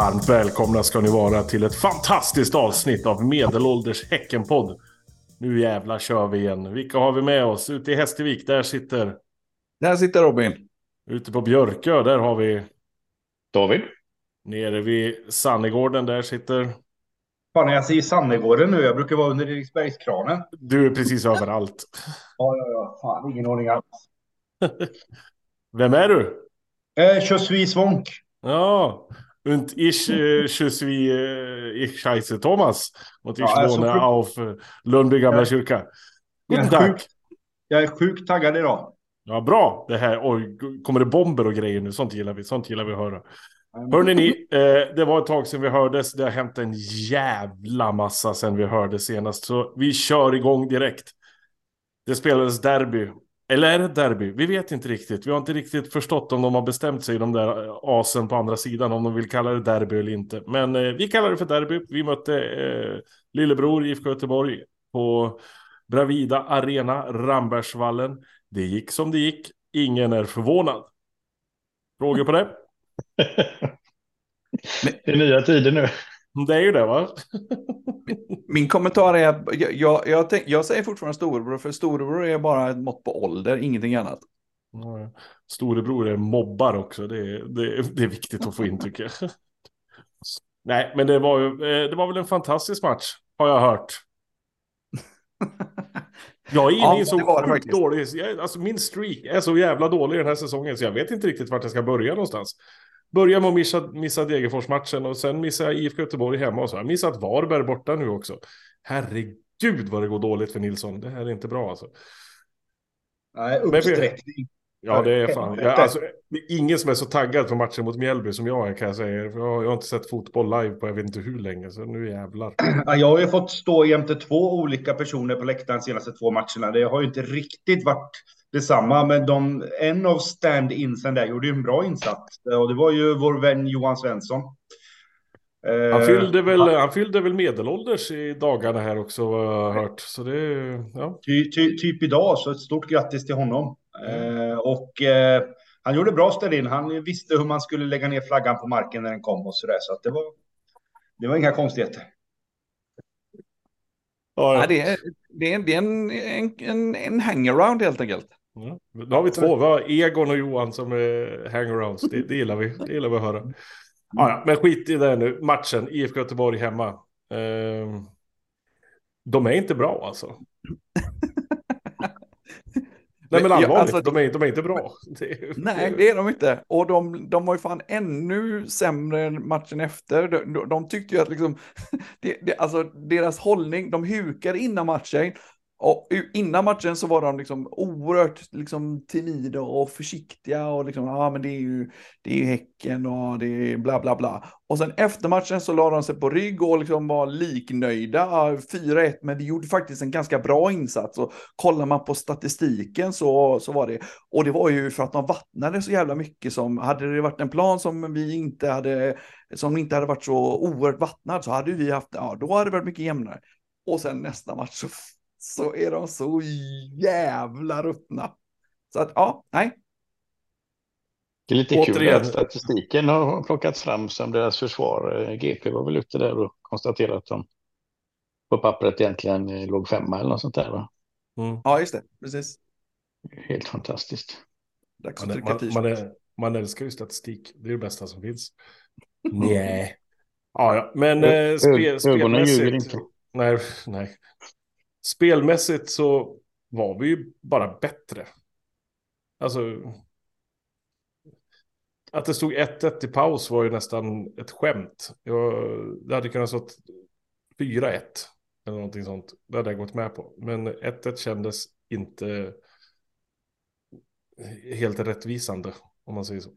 Varmt välkomna ska ni vara till ett fantastiskt avsnitt av Medelålders Häckenpodd. Nu jävlar kör vi igen. Vilka har vi med oss? Ute i Hästvik, där sitter... Där sitter Robin. Ute på Björkö, där har vi... David. Nere vid Sannegården, där sitter... Fan, jag säger Sannegården nu. Jag brukar vara under Eriksbergskranen. Du är precis överallt. Ja, ja, ja. Fan, ingen ordning alls. Vem är du? Eh, Je suis Svonk. Ja, und ich, äh, je suis, äh, ich heiße Thomas. Und ich Ja, wohne sjuk- auf äh, Lundby kyrka. Guten Tag. jag är sjukt taggad idag. Ja, bra. Det här, oj, kommer det bomber och grejer nu? Sånt gillar vi. Sånt gillar vi att höra. Hörrni ni, eh, det var ett tag sedan vi hördes. Det har hänt en jävla massa sedan vi hörde senast. Så vi kör igång direkt. Det spelades derby. Eller är det ett derby? Vi vet inte riktigt. Vi har inte riktigt förstått om de har bestämt sig, de där asen på andra sidan, om de vill kalla det derby eller inte. Men eh, vi kallar det för derby. Vi mötte eh, lillebror IFK Göteborg på Bravida Arena, Rambergsvallen. Det gick som det gick. Ingen är förvånad. Frågor på det? Det är nya tider nu. Det är ju det va? Min kommentar är att jag, jag, jag, tänk, jag säger fortfarande storebror, för storebror är bara ett mått på ålder, ingenting annat. Storebror är mobbar också. Det är, det, det är viktigt att få in tycker jag. Nej, men det var, ju, eh, det var väl en fantastisk match, har jag hört. Jag är inne Ja, i så det det dålig... Alltså min streak är så jävla dålig den här säsongen så jag vet inte riktigt vart jag ska börja någonstans. Börja med att missa, missa Degerfors-matchen och sen missar jag IFK Göteborg hemma och så har jag missat Varberg borta nu också. Herregud vad det går dåligt för Nilsson. Det här är inte bra alltså. Nej, uppsträckning. Ja, det är fan. Jag, alltså, är ingen som är så taggad på matchen mot Mjällby som jag är kan jag säga. Jag, jag har inte sett fotboll live på jag vet inte hur länge, så nu jävlar. Ja, Jag har ju fått stå jämte två olika personer på läktaren de senaste två matcherna. Det har ju inte riktigt varit detsamma, men de, en av stand-insen där gjorde ju en bra insats. Och det var ju vår vän Johan Svensson. Eh, Han fyllde, väl, han fyllde väl medelålders i dagarna här också, vad jag har hört. Så det, ja. Ty, ty, typ idag, så ett stort grattis till honom. Eh, och eh, han gjorde bra ställ-in. Han visste hur man skulle lägga ner flaggan på marken när den kom och sådär. Så att det var, det var inga konstigheter. Ja, det är, det är, det är en, en, en, en hangaround helt enkelt. Ja. Då har vi två, vi har Egon och Johan som är hangarounds. Det, det gillar vi, det gillar vi att höra. Ja, ja, men skit i det nu. Matchen, IFK Göteborg hemma. Ehm, de är inte bra alltså. Nej men allvarligt, alltså- de, är, de är inte bra. Nej, det är de inte. Och de, de var ju fan ännu sämre matchen efter. De, de, de tyckte ju att liksom, det, det, alltså deras hållning, de hukade innan matchen. Och innan matchen så var de liksom oerhört liksom timida och försiktiga och liksom, ja ah, men det är ju, det är ju Häcken och det är bla bla bla. Och sen efter matchen så la de sig på rygg och liksom var liknöjda. 4-1, men vi gjorde faktiskt en ganska bra insats. Och kollar man på statistiken så, så var det, och det var ju för att de vattnade så jävla mycket som, hade det varit en plan som vi inte hade, som inte hade varit så oerhört vattnad så hade vi haft, ja då hade det varit mycket jämnare. Och sen nästa match så, så är de så jävla ruttna. Så att ja, nej, Det är lite kul Återigen. att statistiken har plockats fram som deras försvar. Eh, GP var väl ute där och konstaterade att de på pappret egentligen eh, låg femma eller något sånt där. Va? Mm. ja just det, precis. Helt fantastiskt. Dags Man, man, man, är, man älskar ju statistik. Det är det bästa som finns. Nej. Ja, ja. Men eh, Ö- spel, ögonen ljuger spelmässigt. inte. Nej, nej. Spelmässigt så var vi ju bara bättre. Alltså. Att det stod 1-1 i paus var ju nästan ett skämt. Jag, det hade kunnat stått 4-1. Eller någonting sånt. Det hade jag gått med på. Men 1-1 kändes inte helt rättvisande. Om man säger så.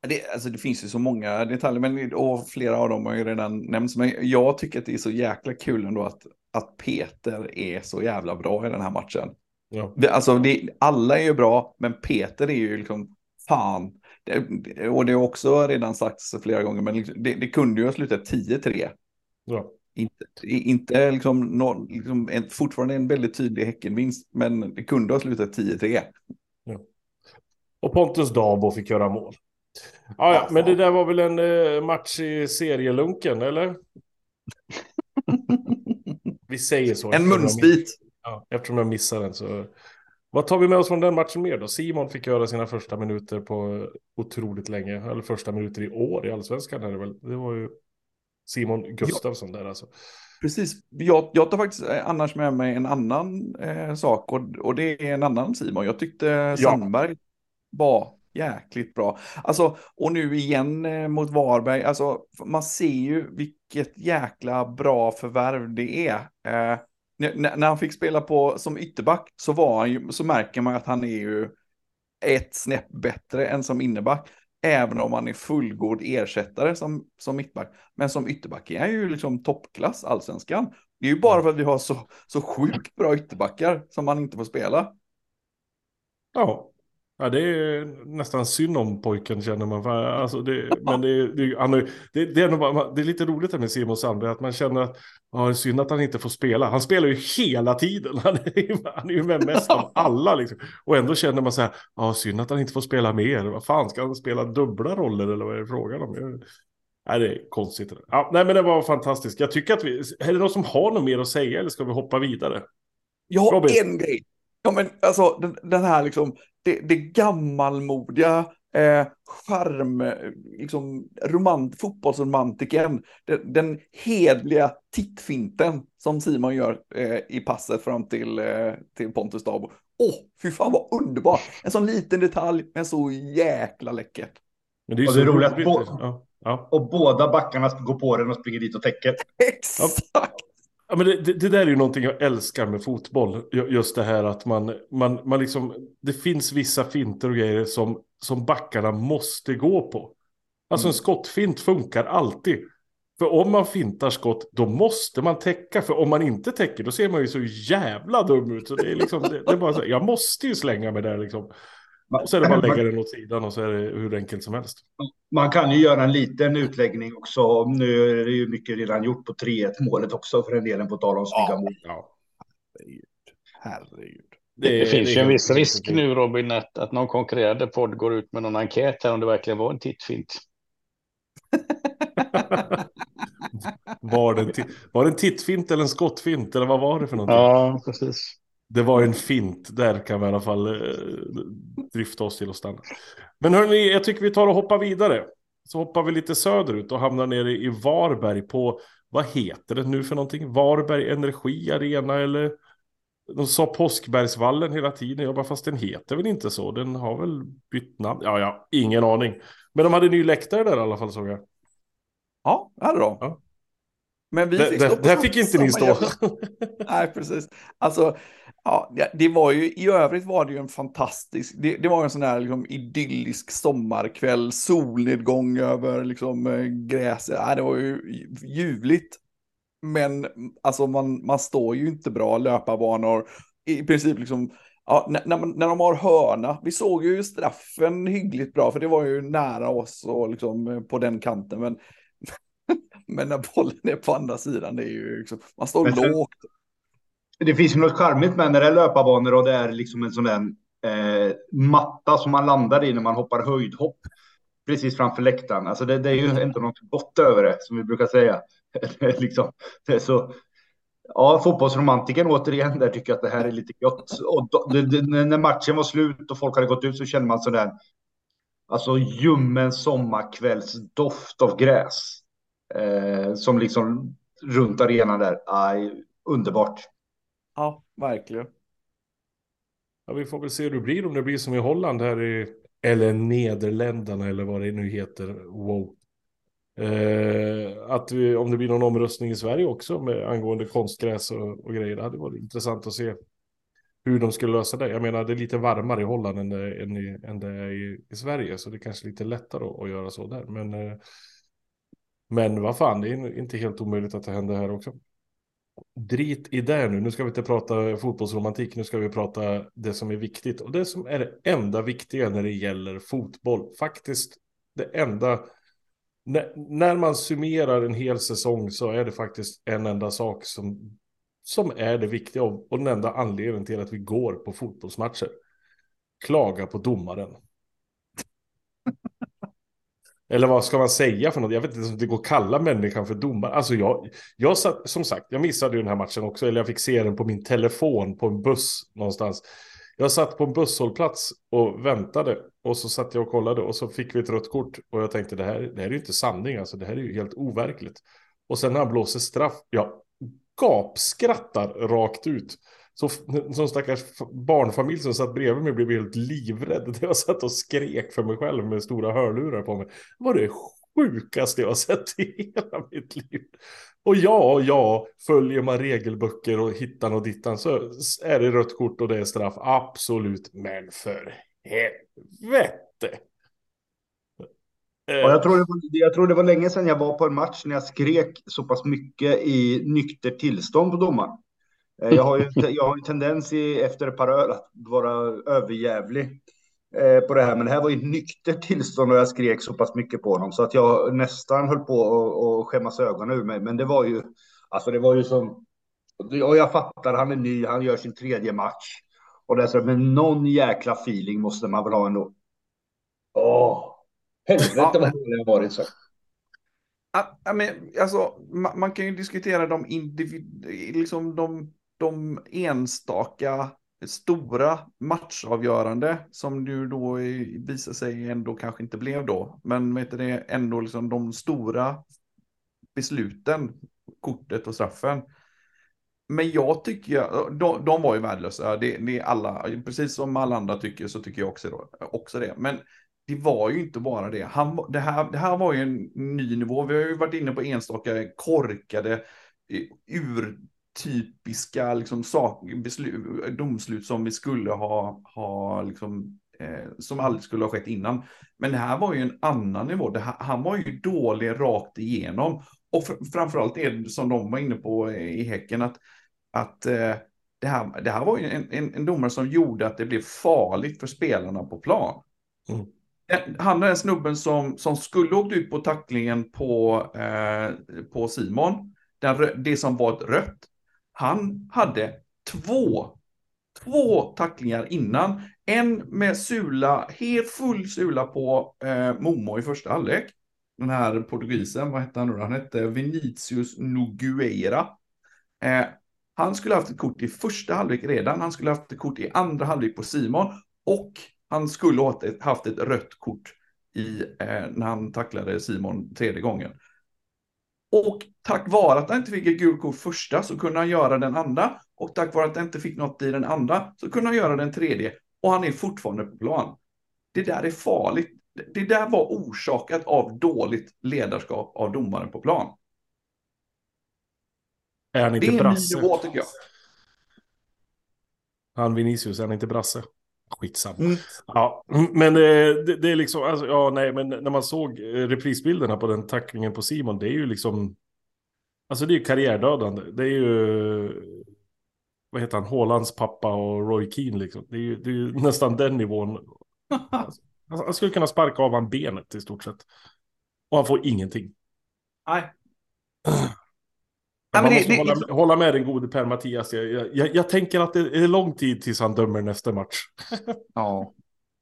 Det, alltså det finns ju så många detaljer, men, och flera av dem har ju redan nämnts. Men jag tycker att det är så jäkla kul ändå att, att Peter är så jävla bra i den här matchen. Ja. Alltså det, alla är ju bra, men Peter är ju liksom fan. Det, och det har också redan sagts flera gånger, men liksom, det, det kunde ju ha slutat 10-3. Ja. Inte, inte liksom, nå- liksom en, fortfarande en väldigt tydlig Häckenvinst, men det kunde ha slutat 10-3. Och Pontus Dabo fick göra mål. Ja, ja, men det där var väl en eh, match i serielunken, eller? Vi säger så. En munsbit. Ja, eftersom jag missade den så. Vad tar vi med oss från den matchen mer då? Simon fick göra sina första minuter på otroligt länge. Eller första minuter i år i allsvenskan är det väl. Det var ju Simon Gustafsson där alltså. Precis. Jag, jag tar faktiskt eh, annars med mig en annan eh, sak och, och det är en annan Simon. Jag tyckte Sandberg var jäkligt bra. Alltså, och nu igen eh, mot Varberg, alltså man ser ju vilket jäkla bra förvärv det är. Eh, när, när han fick spela på som ytterback så var han ju, så märker man att han är ju ett snäpp bättre än som innerback. Även om han är fullgod ersättare som, som mittback. Men som ytterback är han ju liksom toppklass allsvenskan. Det är ju bara för att vi har så, så sjukt bra ytterbackar som man inte får spela. Ja. Ja, det är nästan synd om pojken känner man. För, Alltså det, men det, det, han, är- det, det, är nog det är lite roligt här med Simon Sandberg, att man känner att ja, det är synd att han inte får spela. Han spelar ju hela tiden. Han är han är ju med mest av alla. Liksom. Och ändå känner man så här, ja, synd att han inte får spela mer. Vad fan, ska han spela dubbla roller eller vad är det frågan om? Jag, nej, det är konstigt. Ja, nej, men det var fantastiskt. Jag tycker att vi, är det någon som har något mer att säga eller ska vi hoppa vidare? Jag har Robin. en grej. Ja, men alltså den, den här liksom, det, det gammalmodiga, eh, charm, liksom romant, fotbollsromantiken, den, den hedliga tittfinten som Simon gör eh, i passet fram till, eh, till Pontus Dabo. Åh, fy fan vad underbart! En sån liten detalj, men så jäkla läckert. Men det är ju Och så roligt få- Ja, ja. Och båda backarna går på den och springer dit och täcker. Exakt! Ja, men det, det, det där är ju någonting jag älskar med fotboll. Ju- Just det här att man, man, man liksom, det finns vissa finter och grejer som, som backarna måste gå på. Alltså en Mm. skottfint funkar alltid. För om man fintar skott, då måste man täcka. För om man inte täcker, då ser man ju så jävla dum ut. Så det är liksom, det, det är bara så, jag måste ju slänga mig där liksom. Och så är det bara att lägga den åt sidan och så är det hur enkelt som helst. Man kan ju göra en liten utläggning också. Nu är det ju mycket redan gjort på 3-1 målet också för en delen på tal om snygga mål. Ja. Herregud. Det, finns är ju en viss risk nu Robin att, att någon konkurrerande podd går ut med någon enkät här om det verkligen var en tittfint. Var det, var det en tittfint eller en skottfint? Eller vad var det för någonting? Ja, precis. Det var en fint. Där kan vi i alla fall eh, drifta oss till att stanna. Men hörni, jag tycker vi tar och hoppar vidare. Så hoppar vi lite söderut och hamnar nere i Varberg på, vad heter det nu för någonting? Varberg Energi Arena eller? De sa Påskbergsvallen hela tiden. Jag bara, fast den heter väl inte så? Den har väl bytt namn? Ja, ja, ingen aning. Men de hade ny läktare där i alla fall såg jag. Ja, det hade de. Ja. Men vi Där, fick stå där, på där fick inte ni stå. jävla- Nej, precis. Alltså, ja, det- var ju, i övrigt var det ju en fantastisk, det, det var en sån här liksom, idyllisk sommarkväll, solnedgång över liksom eh, gräset. Ja, det var ju ljuvligt. Men alltså man, man står ju inte bra löparbanor. I princip liksom, ja, när, när, man, när de har hörna. Vi såg ju straffen hyggligt bra, för det var ju nära oss och liksom eh, på den kanten. Men, men när bollen är på andra sidan, det är ju liksom, man står Men sen- lågt. Det finns ju något charmigt med när det är löparbanor och det är liksom en sån där eh, matta som man landar i när man hoppar höjdhopp. Precis framför läktaren. Alltså det, det är ju ändå något gott över det, som vi brukar säga. Liksom, det är så... Ja, fotbollsromantiken återigen, där tycker jag att det här är lite gott. Och då, det, det, när matchen var slut och folk hade gått ut så kände man sådär, alltså ljummen sommarkvälls doft av gräs. Eh, som liksom runt arenan där. Aj, underbart. Ja, verkligen. Ja, vi får väl se hur det blir, om det blir som i Holland här i, eller Nederländerna eller vad det nu heter. Wow. Eh, att vi, om det blir någon omröstning i Sverige också med angående konstgräs och, och grejer. Det hade varit intressant att se hur de skulle lösa det. Jag menar, det är lite varmare i Holland än det, än i, än det är i, i Sverige, så det är kanske är lite lättare att, att göra så där. Men, eh, men vad fan, det är inte helt omöjligt att det händer här också. Drit i det nu. Nu ska vi inte prata fotbollsromantik. Nu ska vi prata det som är viktigt. Och det som är det enda viktiga när det gäller fotboll. Faktiskt det enda. När, när man summerar en hel säsong så är det faktiskt en enda sak som, som är det viktiga och, och den enda anledningen till att vi går på fotbollsmatcher. Klaga på domaren. Eller vad ska man säga för något? Jag vet inte om det går att kalla människan för domare. Alltså jag, jag satt, som sagt, jag missade ju den här matchen också. Eller jag fick se den på min telefon på en buss någonstans. Jag satt på en busshållplats och väntade. Och så satt jag och kollade och så fick vi ett rött kort. Och jag tänkte det här, det här är ju inte sanning, alltså det här är ju helt overkligt. Och sen när han blåser straff, jag gapskrattar rakt ut. Så som stackars barnfamilj som satt bredvid mig blev helt livrädd. Jag satt och skrek för mig själv med stora hörlurar på mig. Det var det sjukaste jag har sett i hela mitt liv. Och ja, ja, följer man regelböcker och hittan och dittan så är det rött kort och det är straff. Absolut, men för helvete. Jag, tror det var, jag tror det var länge sedan jag var på en match när jag skrek så pass mycket i nykter tillstånd på domaren. Eh, jag har ju jag har en tendens i, efter ett par öl att vara överjävlig eh, på det här. Men det här var ju nykter tillstånd och jag skrek så pass mycket på honom så att jag nästan höll på att skämmas ögonen ur mig. Men det var ju, alltså det var ju som, och jag fattar, han är ny, han gör sin tredje match. Och så, men någon jäkla feeling måste man väl ha ändå. Åh, helvete vad dålig jag varit så. Ja, men, alltså, man, man, kan ju diskutera de individ, liksom de de enstaka stora matchavgörande som du då visar sig ändå kanske inte blev då. Men vet du, det ändå liksom de stora besluten, kortet och straffen. Men jag tycker, de, de var ju värdelösa. Det, det är alla, precis som alla andra tycker så tycker jag också, då, också det. Men det var ju inte bara det. Han, det, här, det här var ju en ny nivå. Vi har ju varit inne på enstaka korkade eh, ur typiska liksom, sak, beslut, domslut som vi skulle ha, ha liksom, eh, som aldrig skulle ha skett innan. Men det här var ju en annan nivå. Här, han var ju dålig rakt igenom. Och fr framförallt är det som de var inne på i Häcken, att, att eh, det, här, det här var ju en, en, en domare som gjorde att det blev farligt för spelarna på plan. Mm. Han är den snubben som, som skulle åkt ut på tacklingen på, eh, på Simon. Den, det som var ett rött. Han hade två, två tacklingar innan. En med Sula, helt full Sula på eh, Momo i första halvlek. Den här portugisen, vad hette han nu Han hette Vinicius Nogueira. Eh, han skulle haft ett kort i första halvlek redan. Han skulle haft ett kort i andra halvlek på Simon. Och han skulle ha haft ett rött kort i, eh, när han tacklade Simon tredje gången. Och tack vare att han inte fick ett gult kort första så kunde han göra den andra. Och tack vare att han inte fick något i den andra så kunde han göra den tredje. Och han är fortfarande på plan. Det där är farligt. Det där var orsakat av dåligt ledarskap av domaren på plan. Är han inte det är brasse? en ny nivå tycker jag. Han Vinicius, är han inte brasse? Skitsamma. Mm. Ja, men det, det, är liksom, alltså, ja nej, men när man såg reprisbilderna på den tacklingen på Simon, det är ju liksom, alltså det är ju karriärdödande. Det är ju, vad heter han, Hålands pappa och Roy Keane liksom. Det är ju, det är ju nästan den nivån. Alltså, han skulle kunna sparka av han benet i stort sett. Och han får ingenting. Nej. Ja, man måste det, hålla, det... hålla, med den gode Per Mattias. Jag, jag, jag, tänker att det är lång tid tills han dömer nästa match. ja,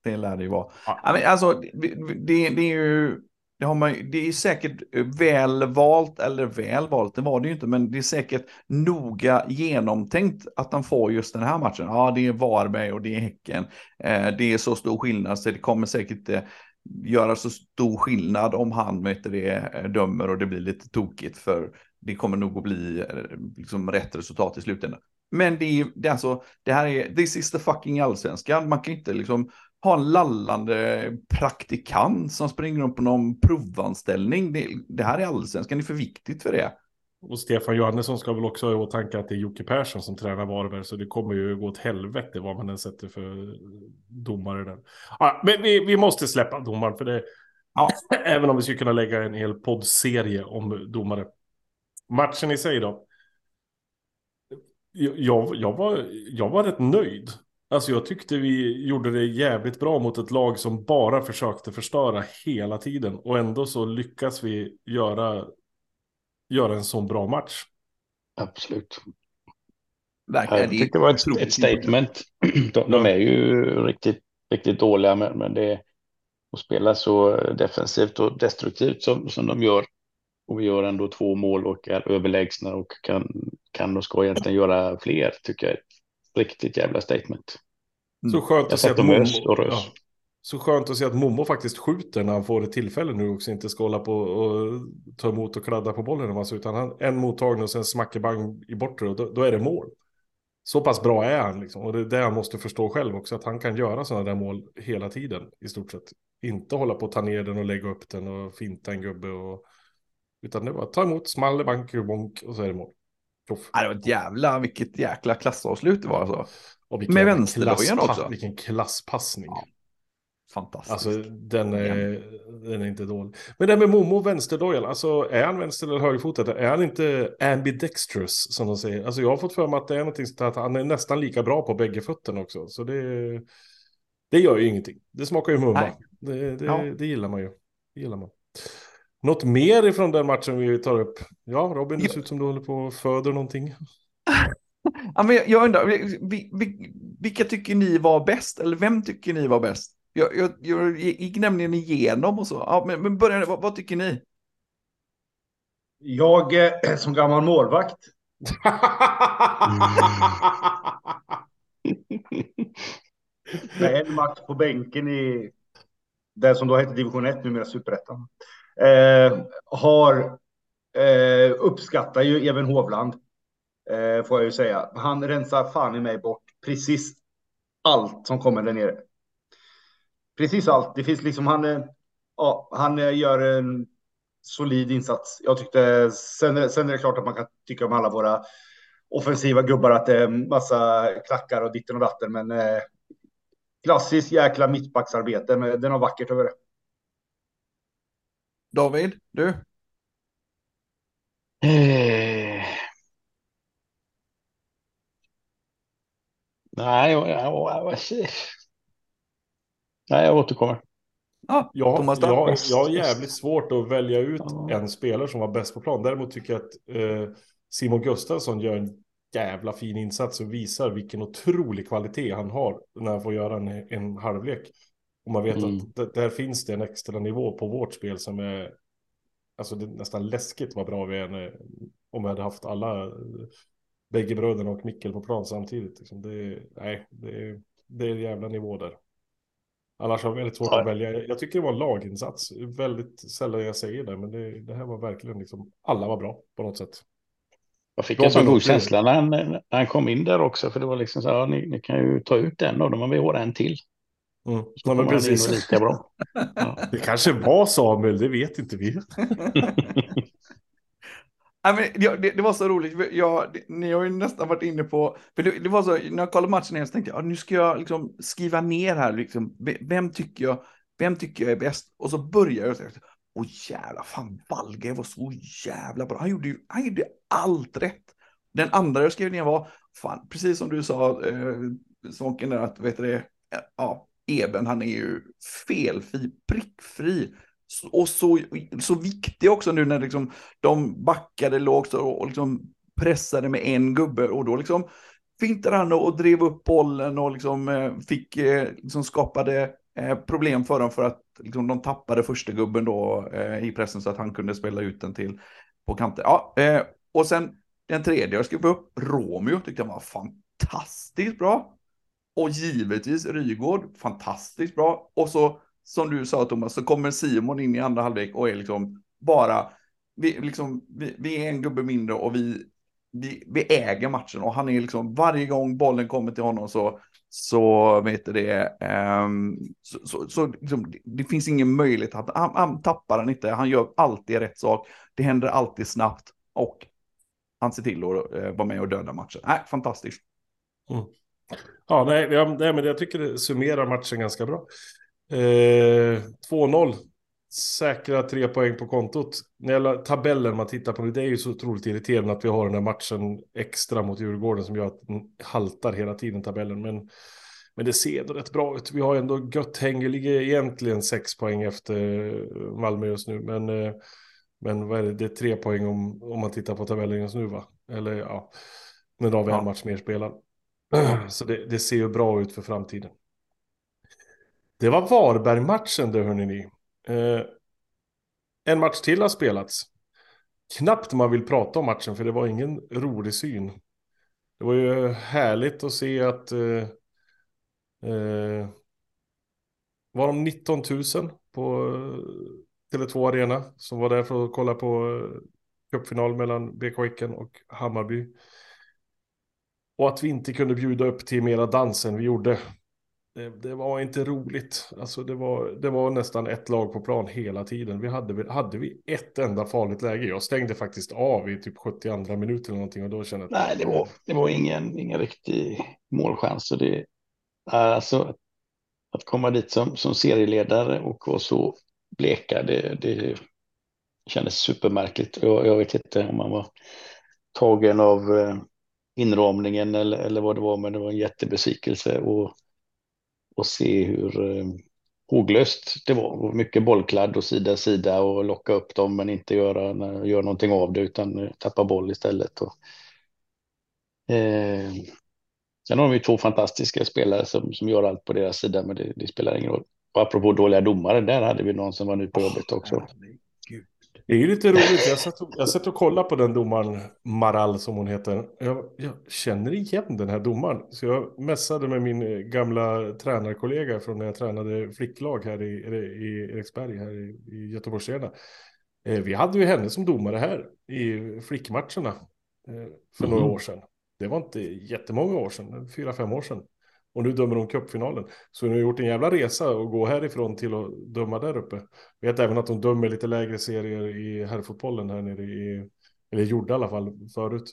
det lär det ju vara. Ja. men alltså, det, det, är ju... Det, har man, det är säkert väl valt, eller väl valt, det var det ju inte, men det är säkert noga genomtänkt att han får just den här matchen. Ja, det är Varberg och det är Häcken. Eh, det är så stor skillnad, så det kommer säkert inte göra så stor skillnad om han vet det, dömer och det blir lite tokigt för det kommer nog att bli eh, liksom, rätt resultat i slutändan. Men det är, det är alltså, det här är, this is the fucking allsvenskan. Man kan inte liksom ha en lallande praktikant som springer upp på någon provanställning. Det, det här är allsvenskan, det är för viktigt för det. Och Stefan Johannesson ska väl också ha i åtanke att det är Jocke Persson som tränar Varberg, så det kommer ju gå åt helvete vad man än sätter för domare där. Ja, men vi, vi måste släppa domaren, för det, ja, även om vi skulle kunna lägga en hel poddserie om domare. Matchen i sig då? Jag, jag, var, jag var rätt nöjd. Alltså jag tyckte vi gjorde det jävligt bra mot ett lag som bara försökte förstöra hela tiden. Och ändå så lyckas vi göra, göra en sån bra match. Absolut. Verkligen. Jag tyckte det var ett, ett statement. De, de, är ju riktigt, riktigt dåliga, men, men det och spelar så defensivt och destruktivt som, som de gör. Och vi gör ändå två mål och är överlägsna och kan, kan och ska egentligen göra fler, tycker jag är ett riktigt jävla statement. Så skönt att se att Momo, ja, så skönt att se att Momo faktiskt skjuter när han får ett tillfälle nu också. Inte ska hålla på och ta emot och kladda på bollen en massa. Utan han, en mottagning och sen smackebang i bortre och då, då är det mål. Så pass bra är han liksom. Och det är det han måste förstå själv också. Att han kan göra sådana där mål hela tiden i stort sett. Inte hålla på att ta ner den och lägga upp den och finta en gubbe. Och, utan det var ta emot, smaller, bank, bonk och så är det mål. Ja, det var ett jävla, vilket jäkla klassavslut det var alltså. Med klasspa- också. Vilken klasspassning. Ja. Fantastiskt. Alltså den är, den är inte dålig. Men det här med Momo vänsterdojan, alltså är han vänster eller högerfotad? Är han inte ambidextrous som de säger? Alltså jag har fått för mig att det är någonting sånt att han är nästan lika bra på bägge fötterna också. Så det, det gör ju ingenting. Det smakar ju mumma. Det, det, Ja. det gillar man ju. Det gillar man. Något mer ifrån den matchen vi tar upp? Ja, Robin, det ser ut som du håller på och föder någonting. Ja, men jag- undrar, vi, vi, vi, vilka tycker ni var bäst? Eller vem tycker ni var bäst? Jag, jag, jag gick nämligen igenom och så. Ja, men, men börja, vad, vad tycker ni? Jag eh, som gammal målvakt. Med en match på bänken i det som då hette division 1, numera superettan. Eh, har eh, uppskattar ju Even Hovland. Eh, får jag ju säga. Han rensar fan i mig bort precis allt som kommer där nere. Precis allt. Det finns liksom han. Eh, ja, han eh, gör en solid insats. Jag tyckte sen, sen är det klart att man kan tycka om alla våra offensiva gubbar att det är massa klackar och ditten och datten, men eh, klassiskt jäkla mittbacksarbete. Men den har vackert över det. David, du? Eh. Nej, jag, jag, jag, nej, jag återkommer. Ja, Jag, Thomas jag, jag har jävligt svårt att välja ut Ja. en spelare som var bäst på plan. Däremot tycker jag att eh, Simon Gustafsson gör en jävla fin insats och visar vilken otrolig kvalitet han har när han får göra en, en halvlek. Och man vet Mm. att där finns det en extra nivå på vårt spel som är alltså det är nästan läskigt vad bra vi är när, om vi hade haft alla eh, bägge bröderna och Mikkel på plan samtidigt. Liksom. Det, nej, det, är- det är en jävla nivå där. Annars har jag väldigt svårt Ja. att välja. Jag tycker det var en laginsats. Väldigt sällan jag säger det, men det, det här var verkligen liksom, alla var bra på något sätt. Jag fick en sån god känsla när han, när han kom in där också, för det var liksom så här, ja, ni, ni kan ju ta ut en av dem, men vi har en till. Mm. Så Ja, men precis. lika bra. Ja. Det kanske var Samuel, det vet inte vi. Nej, men det, det, det var så roligt. Jag, det, ni har ju nästan varit inne på... För det, det var så, när jag kollade matchen igen så tänkte jag, ja, nu ska jag liksom skriva ner här, liksom, ve- vem, tycker jag, vem tycker jag är bäst? Och så börjar jag åh jävla fan, Valge var så jävla bra. Han gjorde ju han gjorde allt rätt. Den andra jag skrev ner var, fan, precis som du sa, eh, Svånken, att vet du det, ja, Eben, han är ju felfri, prickfri. Och så, så viktig också nu när liksom de backade lågt och, liksom pressade med en gubbe och då liksom fintade han och drev upp bollen och liksom eh, fick eh, liksom skapade eh, problem för dem för att liksom, de tappade första gubben då i pressen så att han kunde spela ut den till på kanten. Ja, och sen den tredje jag skrev upp, Romeo, tyckte jag var fantastiskt bra. Och givetvis Rygård, fantastiskt bra. Och så, som du sa Thomas, så kommer Simon in i andra halvlek och är liksom bara, vi, liksom, vi, vi är en gubbe mindre och vi, vi, vi äger matchen. Och han är liksom, varje gång bollen kommer till honom så, så vet du det, um, så, så, så liksom, det, det finns ingen möjlighet att, han, han tappar den inte, han gör alltid rätt sak, det händer alltid snabbt och han ser till att uh, vara med och döda matchen. Äh, fantastiskt. Mm. Ja, nej, ja, nej, men jag tycker det summerar matchen ganska bra. Eh, 2-0. Säkra tre poäng på kontot. När tabellen man tittar på nu, det är ju så otroligt irriterande att vi har den här matchen extra mot Djurgården som gör att den haltar hela tiden tabellen. Men, men det ser ändå rätt bra ut. Vi har ändå gött häng. Vi ligger egentligen sex poäng efter Malmö just nu. Men, eh, men vad är det? Det är tre poäng om, om man tittar på tabellen just nu va? Eller ja, men då har vi en Ja. match mer spelad. Så det, det ser ju bra ut för framtiden. Det var Varberg-matchen det hörni ni. Eh, en match till har spelats. Knappt man vill prata om matchen för det var ingen rolig syn. Det var ju härligt att se att eh, eh, var de 19 000 på eh, Tele2 Arena som var där för att kolla på eh, cupfinal mellan BK Häcken och Hammarby. Och att vi inte kunde bjuda upp till mera dans än vi gjorde. Det, det, var inte roligt. Alltså det var, det var nästan ett lag på plan hela tiden. Vi hade, hade vi ett enda farligt läge. Jag stängde faktiskt av i typ 72 minuter eller någonting och då kände jag Nej, det var, det var ingen, ingen riktig målchans. Och det, alltså, att komma dit som, som serieledare och vara så bleka, det, det kändes supermärkligt. Jag, jag vet inte om man var tagen av eh, inramningen eller, eller vad det var, men det var en jättebesvikelse och, och se hur eh, håglöst det var. Mycket bollkladd och sida sida och locka upp dem men inte göra, göra någonting av det utan tappa boll istället. Och, eh, sen har vi två fantastiska spelare som, som gör allt på deras sida men det, det spelar ingen roll. Och apropå dåliga domare, där hade vi någon som var ny på jobbet också. Det är ju lite roligt. Jag satt och, jag satt och kollade på den domaren, Maral som hon heter. Jag, jag, känner igen den här domaren. Så jag mässade med min gamla tränarkollega från när jag tränade flicklag här i, i Eriksberg, här i, i Göteborgsarena. Eh, vi hade ju henne som domare här i flickmatcherna eh, för mm. några år sedan. Det var inte jättemånga år sedan, fyra, fem år sedan. Och nu dömer hon cupfinalen. Så hon har gjort en jävla resa och gå härifrån till att döma där uppe. Vet även att hon dömer lite lägre serier i herrfotbollen här nere i, eller gjorde i alla fall förut.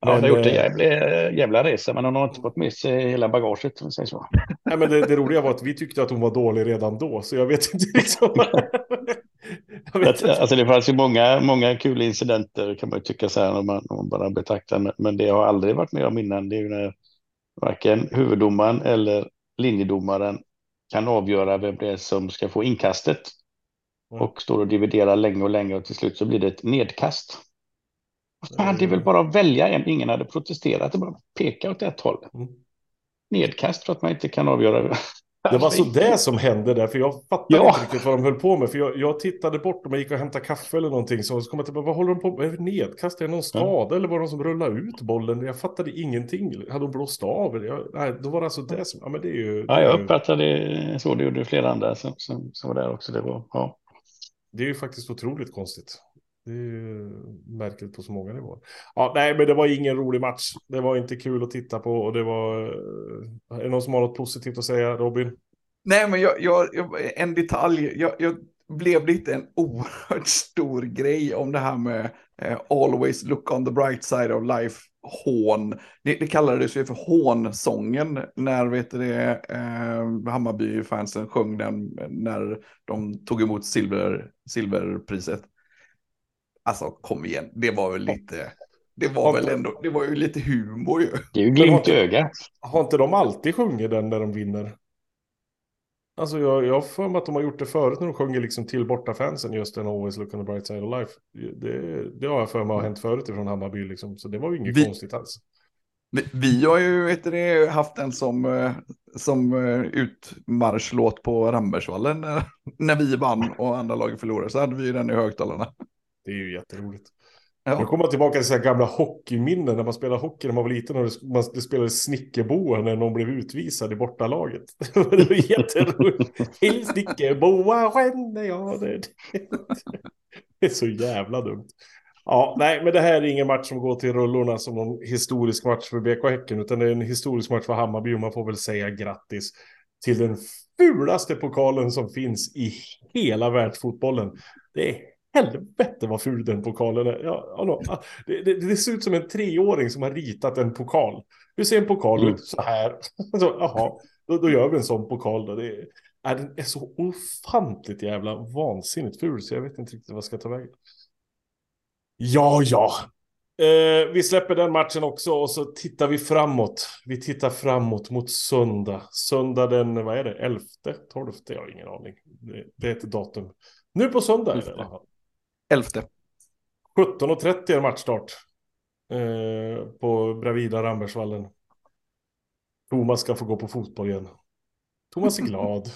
Ja, hon har gjort en jävla, jävla resa, men hon har inte fått med sig hela bagaget. Om så. Nej, men det, det, roliga var att vi tyckte att hon var dålig redan då, så jag vet inte liksom. jag vet inte. Alltså det fanns ju många, många kul incidenter kan man ju tycka så här om man, om man bara betraktar, men det har aldrig varit med om innan. Det är ju när varken huvuddomaren eller linjedomaren kan avgöra vem det är som ska få inkastet. Mm. Och står och dividerar länge och länge och till slut så blir det ett nedkast. Fan, det är väl bara att välja en. Ingen hade protesterat, det bara peka åt ett håll. Mm. Nedkast för att man inte kan avgöra det var så det som hände där, för jag fattade ja. inte riktigt vad de höll på med. För jag, jag tittade bort och gick och hämtade kaffe eller någonting. Så kom jag till, vad håller de på med? Nedkast? Är det någon skada? Ja. Eller var det någon som rullade ut bollen? Jag fattade ingenting. Hade de blåst av? Jag, nej, då var det alltså det som... Ja, men det är ju... Ja, jag uppfattade så. Det gjorde flera andra som, som, som var där också. Det var, ja. Det är ju faktiskt otroligt konstigt. Det är ju märkligt på så många nivåer. Ja, nej, men det var ingen rolig match. Det var inte kul att titta på och det var... Eh, är det någon som har något positivt att säga, Robin? Nej, men jag, jag, en detalj. Jag, jag blev lite en oerhört stor grej om det här med eh, always look on the bright side of life hån. Det, det kallades ju för hånsången när vet det, eh, Hammarby-fansen sjöng den när de tog emot silver, silverpriset. Alltså kom igen, det var väl lite, det var väl ändå, det var ju lite humor ju. Det är ju glimt i ögat. Har inte de alltid sjungit den när de vinner? Alltså jag, jag har för mig att de har gjort det förut när de sjunger liksom till bortafansen just den Always look on the bright side of life. Det, det har jag för mig har hänt förut ifrån Hammarby liksom, så det var ju inget vi, konstigt alls. Vi, vi har ju vet du, haft den som, eh, som eh, utmarschlåt på Rambergsvallen när, när vi vann och andra lagen förlorade så hade vi ju den i högtalarna. Det är ju jätteroligt. Ja. Nu kommer tillbaka till så gamla hockeyminnen när man spelade hockey när man var liten och det, man, det spelade snickerboa när någon blev utvisad i bortalaget. det var jätteroligt. Till snickerboa känner jag det. det är så jävla dumt. Ja, nej, men det här är ingen match som går till rullorna som någon historisk match för BK Häcken, utan det är en historisk match för Hammarby och man får väl säga grattis till den fulaste pokalen som finns i hela världsfotbollen. Det är helvete vad ful den pokalen är. Ja, ja, det, det, det, ser ut som en treåring som har ritat en pokal. Hur ser en pokal mm. ut? Så här. Så, jaha, då, då, gör vi en sån pokal. Då. Det är, den är så ofantligt jävla vansinnigt ful så jag vet inte riktigt vad jag ska ta vägen. Ja, ja. Eh, vi släpper den matchen också och så tittar vi framåt. Vi tittar framåt mot söndag. Söndag den, vad är det, 11? 12? Jag har ingen aning. Det, det är ett datum. Nu på söndag är det i alla fall. Elfte. 17.30 är matchstart. Eh, på Bravida Rambergsvallen. Thomas ska få gå på fotboll igen. Thomas är glad.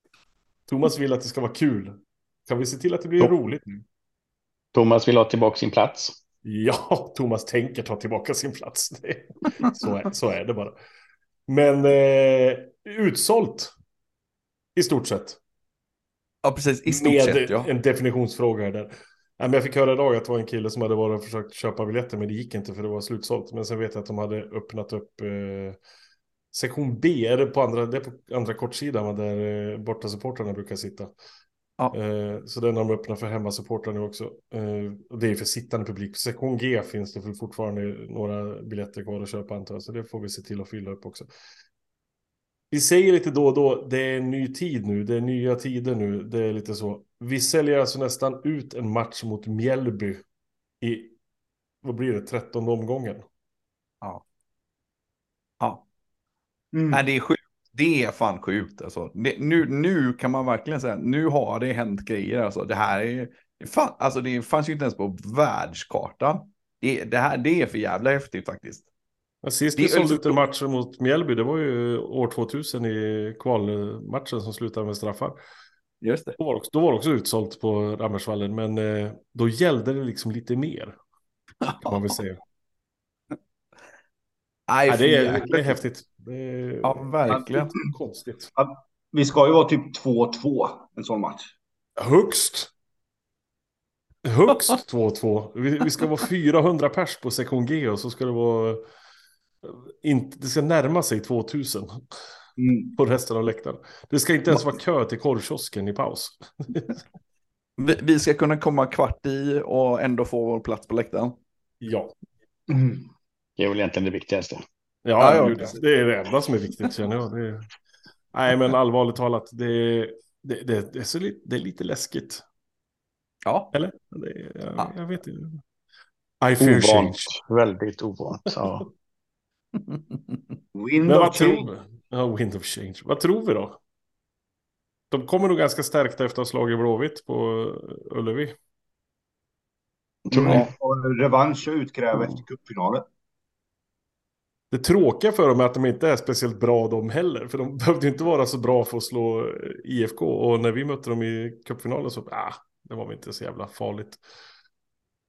Thomas vill att det ska vara kul. Kan vi se till att det blir Ja. roligt nu? Thomas vill ha tillbaka sin plats. Ja, Thomas tänker ta tillbaka sin plats. Så, är, så är det bara. Men eh, utsålt. I stort sett. Ja, precis. I stort med sett, ja. en definitionsfråga här där. Nej, men jag fick höra idag att det var en kille som hade varit och försökt köpa biljetter men det gick inte för det var slutsålt. Men sen vet jag att de hade öppnat upp eh, sektion B, är det på andra, det på andra kortsidan där eh, borta supportrarna brukar sitta. Ja. Eh, så den har de öppnat för hemmasupportrar nu också. Eh, och det är för sittande publik. Sektion G finns det för fortfarande några biljetter kvar att köpa antar jag. Så det får vi se till att fylla upp också. Vi säger lite då och då, det är en ny tid nu, det är nya tider nu, det är lite så. Vi säljer alltså nästan ut en match mot Mjällby i, vad blir det, 13 omgången. ja. Mm. Nej, det är sjukt. Det är fan sjukt alltså. Det, nu, nu kan man verkligen säga, nu har det hänt grejer alltså. Det här är, fan, alltså det fanns ju inte ens på världskartan. Det, det här, det är för jävla häftigt faktiskt. Ja, Sist Det vi sålde så- ut en match mot Mjällby, det var ju år 2000 i kvalmatchen som slutade med straffar. Just det. Då var det också, då var det också utsålt på Rammersvallen, men eh, då gällde det liksom lite mer, kan man väl säga. Nej, Ja, det, är, det är häftigt. Det är Ja, verkligen. konstigt. Vi ska ju vara typ 2-2 en sån match. Högst. Högst 2-2. Vi, vi ska vara 400 pers på sektion G och så ska det vara... Inte, det ska närma sig 2000 Mm. på resten av läktaren. Det ska inte ens vara kö till korvkiosken i paus. Vi, vi ska kunna komma kvart i och ändå få vår plats på läktaren. Ja, Mm. Det är väl egentligen det viktigaste. ja, Ja, gud, det är det enda som är viktigt känner jag. Det är... Nej, men allvarligt talat, det, det, det, det, är så li, det är lite läskigt. Ja. Eller? Det, är- jag, Ja. jag vet inte. I fear change. Ovant. Väldigt ovant. Ja. Wind Men of change. Ja, wind of change. Vad tror vi då? De kommer nog ganska stärkta efter att ha slagit Blåvitt på Ullevi. Tror ni? Ja, och revansch att utkräva efter cupfinalen. Det tråkiga för dem är att de inte är speciellt bra de heller. För de behövde inte vara så bra för att slå eh, IFK. Och när vi mötte dem i cupfinalen så, ah, det var väl inte så jävla farligt.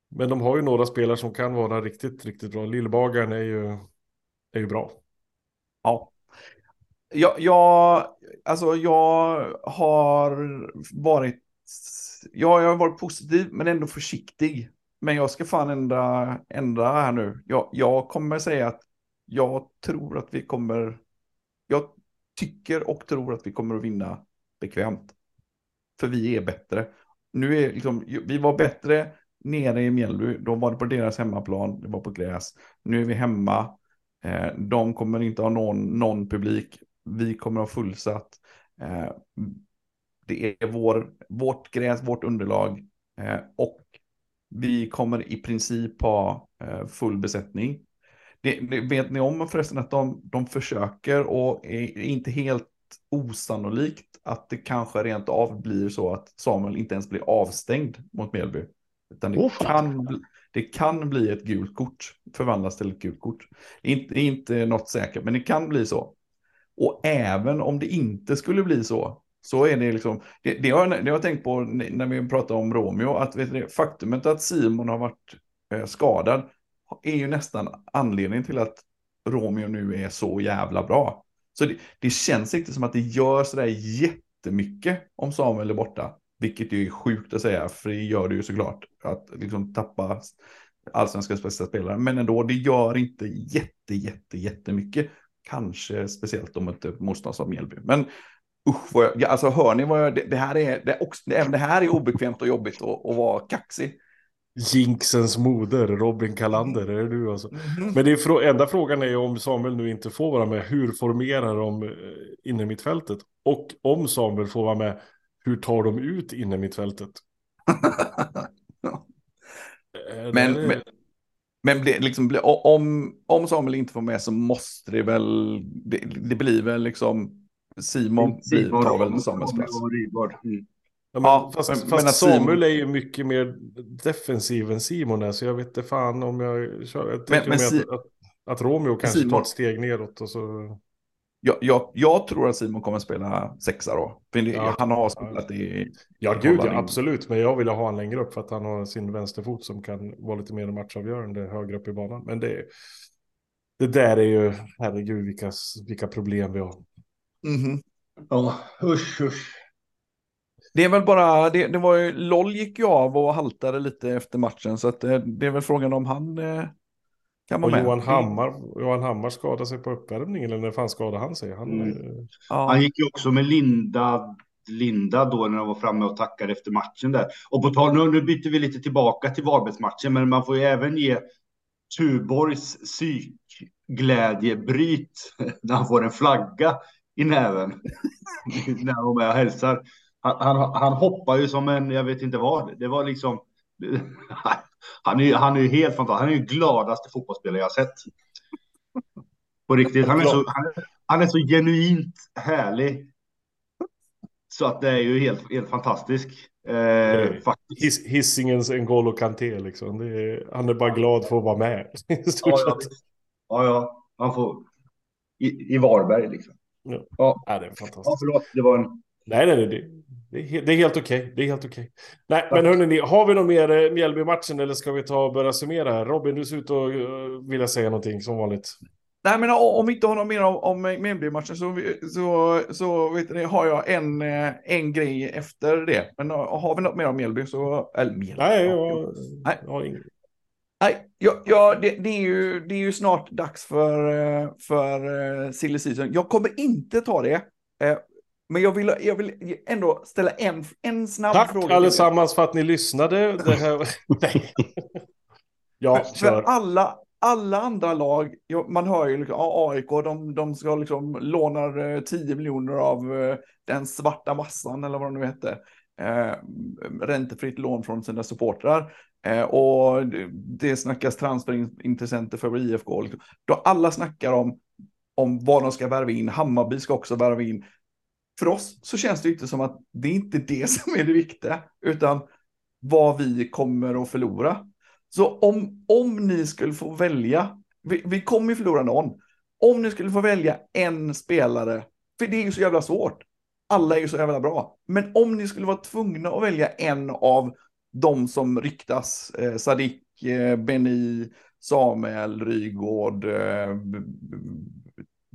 Men de har ju några spelare som kan vara riktigt, riktigt bra. Lillbagaren är ju, är ju bra. Ja. Jag, jag, alltså jag har varit, ja, jag har varit positiv men ändå försiktig. Men jag ska fan ändra, ändra här nu. Jag, jag kommer säga att jag tror att vi kommer, jag tycker och tror att vi kommer att vinna bekvämt. För vi är bättre. Nu är liksom, vi var bättre nere i Mjällby, då var det på deras hemmaplan, det var på gräs. Nu är vi hemma, de kommer inte ha någon, någon publik. Vi kommer ha fullsatt. Eh, det är vår, vårt gräs, vårt underlag. Eh, och vi kommer i princip ha eh, full besättning. Det, det vet ni om förresten att de, de försöker och är inte helt osannolikt att det kanske rent av blir så att Samuel inte ens blir avstängd mot Mjällby. Utan det, fan. kan, det kan bli ett gult kort, förvandlas till ett gult kort. Det är inte, inte något säkert, men det kan bli så. Och även om det inte skulle bli så, så är det liksom, det, det, har, jag- det har jag tänkt på när vi pratar om Romeo, att vet du, faktumet att Simon har varit eh, skadad är ju nästan anledningen till att Romeo nu är så jävla bra. Så det, det känns inte som att det gör sådär jättemycket om Samuel är borta. Vilket ju är sjukt att säga, för det gör det ju såklart. Att liksom tappa allsvenskans bästa spelare. Men ändå, det gör inte jätte, jätte, jättemycket. Kanske speciellt om ett motstånd som Mjällby. Men usch, vad jag, ja, alltså hör ni vad jag, det, det här är, det, också, även det här är obekvämt och jobbigt att, att vara kaxig. Jinxens moder, Robin Kalander, är det du alltså? Mhm. Men det är enda frågan är ju om Samuel nu inte får vara med, hur formerar de eh, inne mittfältet? Och om Samuel får vara med, hur tar de ut inne mittfältet? Men- det men- Men bli, liksom, om, om Samuel inte får med så måste det väl, det, det blir väl liksom Simon blir, tar väl Samuels plats. Ja, men, Ja, fast men- fast men att Samuel Simon- är ju mycket mer defensiv än Simon är, så jag vet inte fan om jag kör. Jag tänker men Si- att, att, att Romeo kanske Simon- tar ett steg neråt och så... Jag, jag, jag tror att Simon kommer spela sexa då. För det, Ja. han har spelat i... Ja, gud, ja, absolut. Men jag vill ha han längre upp för att han har sin vänsterfot som kan vara lite mer matchavgörande högre upp i banan. Men det, det där är ju, herregud, vilka, vilka problem vi har. Mhm. Ja, usch, usch. Det är väl bara, det, det var ju, LOL gick ju av och haltade lite efter matchen. Så att det, det är väl frågan om han kan Och med. Johan Hammar, Johan Hammar skadade sig på uppvärmningen, eller när fan skadade han sig? Han, Mm. eh, Ja. Han gick ju också med Linda, Linda då när de var framme och tackade efter matchen där. Och på tal, nu, nu byter vi lite tillbaka till Varbergsmatchen, men man får ju även ge Tuborgs psykglädjebryt när han får en flagga i näven. när han är med och hälsar. Han, han, han hoppar ju som en, jag vet inte vad, det var liksom... Han är, ju- han är helt fantastisk. Han är ju gladaste fotbollsspelare jag sett. På riktigt. Han är så, han är, han är så genuint härlig. Så att det är ju helt, helt fantastisk. Eh. His, Hissingens N'Golo Kanté liksom. Är, han är bara glad för att vara med. Ja, ja, ja, ja. Han får... I, I Varberg liksom. Ja. Ja. Ja, det är Ja, fantastiskt. förlåt. Det var en... Nej, nej, nej. Det, det, är, helt okej. Det är helt okej. Nej, men hörni, har vi något mer eh, Mjällby-matchen eller ska vi ta och börja summera här? Robin, du ser ut att uh, vilja säga någonting som vanligt. Nej, men om vi inte har något mer om, om Mjällby-matchen så, så, så vet ni, har jag en, eh, en grej efter det. Men eh, har vi något mer om Mjällby så... Eller Mjällby. Nej, ja, jag, Nej. jag har ingen... Nej, ja, ja, det, det, är ju, det är ju snart dags för, eh, för silly season. Jag kommer inte ta det. Eh, men jag vill, jag vill ändå ställa en, en snabb Tack fråga. till er. allesammans för att ni lyssnade. Det här... Nej. Ja, För, för kör. alla, alla andra lag, man hör ju liksom, ja, AIK, de, de ska liksom lånar eh, 10 miljoner av eh, den svarta massan eller vad det nu hette. Eh, räntefritt lån från sina supportrar. Eh, och det, det snackas transferintressenter för IFK. Liksom. Då alla snackar om, om vad de ska värva in. Hammarby ska också värva in. För oss så känns det inte som att det är inte det som är det viktiga, utan vad vi kommer att förlora. Så om, om ni skulle få välja, vi, vi kommer ju förlora någon, om ni skulle få välja en spelare, för det är ju så jävla svårt, alla är ju så jävla bra, men om ni skulle vara tvungna att välja en av de som ryktas, eh, Sadik, eh, Beni, Samuel, Rygård, eh,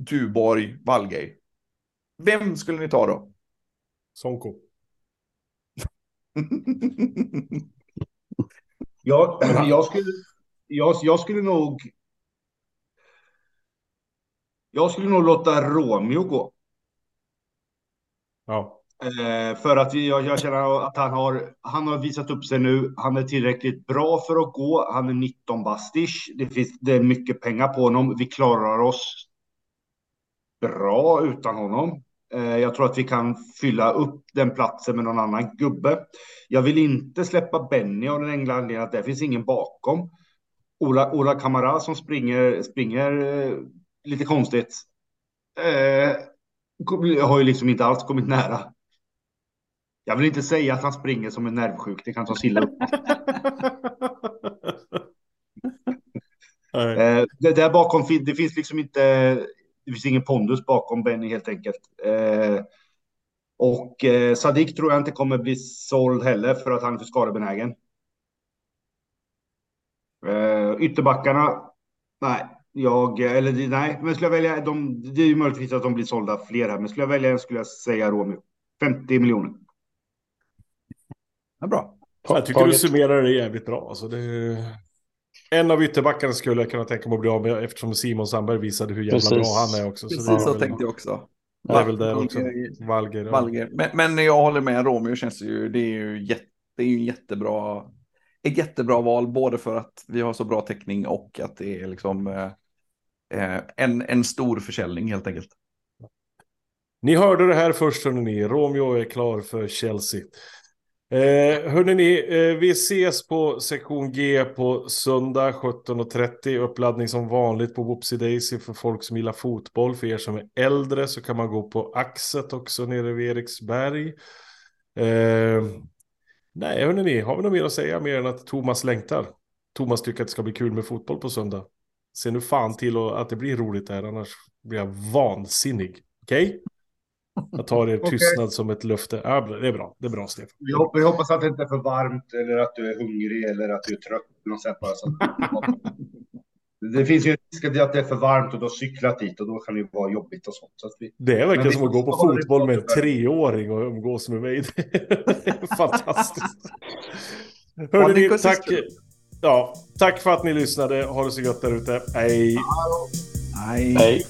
Tuborg, Wallgej. Vem skulle ni ta då? Sonko. Jag, jag, skulle, jag, jag skulle nog... Jag skulle nog låta Romeo gå. Ja. Eh, för att vi- jag, jag känner att han har, han har visat upp sig nu. Han är tillräckligt bra för att gå. Han är 19 bastish. Det, finns, det är mycket pengar på honom. Vi klarar oss bra utan honom. Eh, jag tror att vi kan fylla upp den platsen med någon annan gubbe. Jag vill inte släppa Benny av den enkla anledningen att det finns ingen bakom. Ola, Ola Kamara som springer, springer eh, lite konstigt. Eh, har ju liksom inte alls kommit nära. Jag vill inte säga att han springer som en nervsjuk. Det kan ta illa upp. Eh, det där bakom, det finns liksom inte, det finns ingen pondus bakom Benny helt enkelt. Eh, och eh, Sadik tror jag inte kommer bli såld heller för att han är för skadebenägen. Eh, ytterbackarna, nej, jag, eller nej, men skulle jag välja, de, det är ju möjligtvis att de blir sålda fler här, men skulle jag välja en skulle jag säga Romeo. 50 miljoner. Ja, bra. Jag tycker du summerar det jävligt bra. Alltså det... En av ytterbackarna skulle jag kunna tänka mig att bli av med eftersom Simon Sandberg visade hur jävla Precis. bra han är också. Precis det är så tänkte jag också. Det är väl där också. Valger. Ja. Valger. Men, men jag håller med, Romeo känns ju, det är ju jätte, det är ju jättebra, ett jättebra val, både för att vi har så bra täckning och att det är liksom eh, eh, en, en stor försäljning helt enkelt. Ni hörde det här först hörni ni. Romeo är klar för Chelsea. Eh, hörni ni, eh, vi ses på sektion G på söndag 17.30. Uppladdning som vanligt på Whoopsie Daisy för folk som gillar fotboll. För er som är äldre så kan man gå på Axet också nere vid Eriksberg. Eh, nej, hörni ni, har vi något mer att säga mer än att Thomas längtar? Thomas tycker att det ska bli kul med fotboll på söndag. Se nu fan till att det blir roligt där, annars blir jag vansinnig. Okej? Okay? Jag tar er tystnad okay. som ett löfte. Ja, det är bra, det är bra Stefan. Vi hoppas att det inte är för varmt eller att du är hungrig eller att du är trött. Något sätt bara så det finns ju en risk att det är för varmt och du har cyklat dit och då kan det ju vara jobbigt och sånt. Så vi, det är verkligen som att gå på fotboll med en treåring och umgås med mig. Det är fantastiskt. Hörrni, tack, ja, tack för att ni lyssnade. Ha det så gött där ute. Hej. Hej. Hej.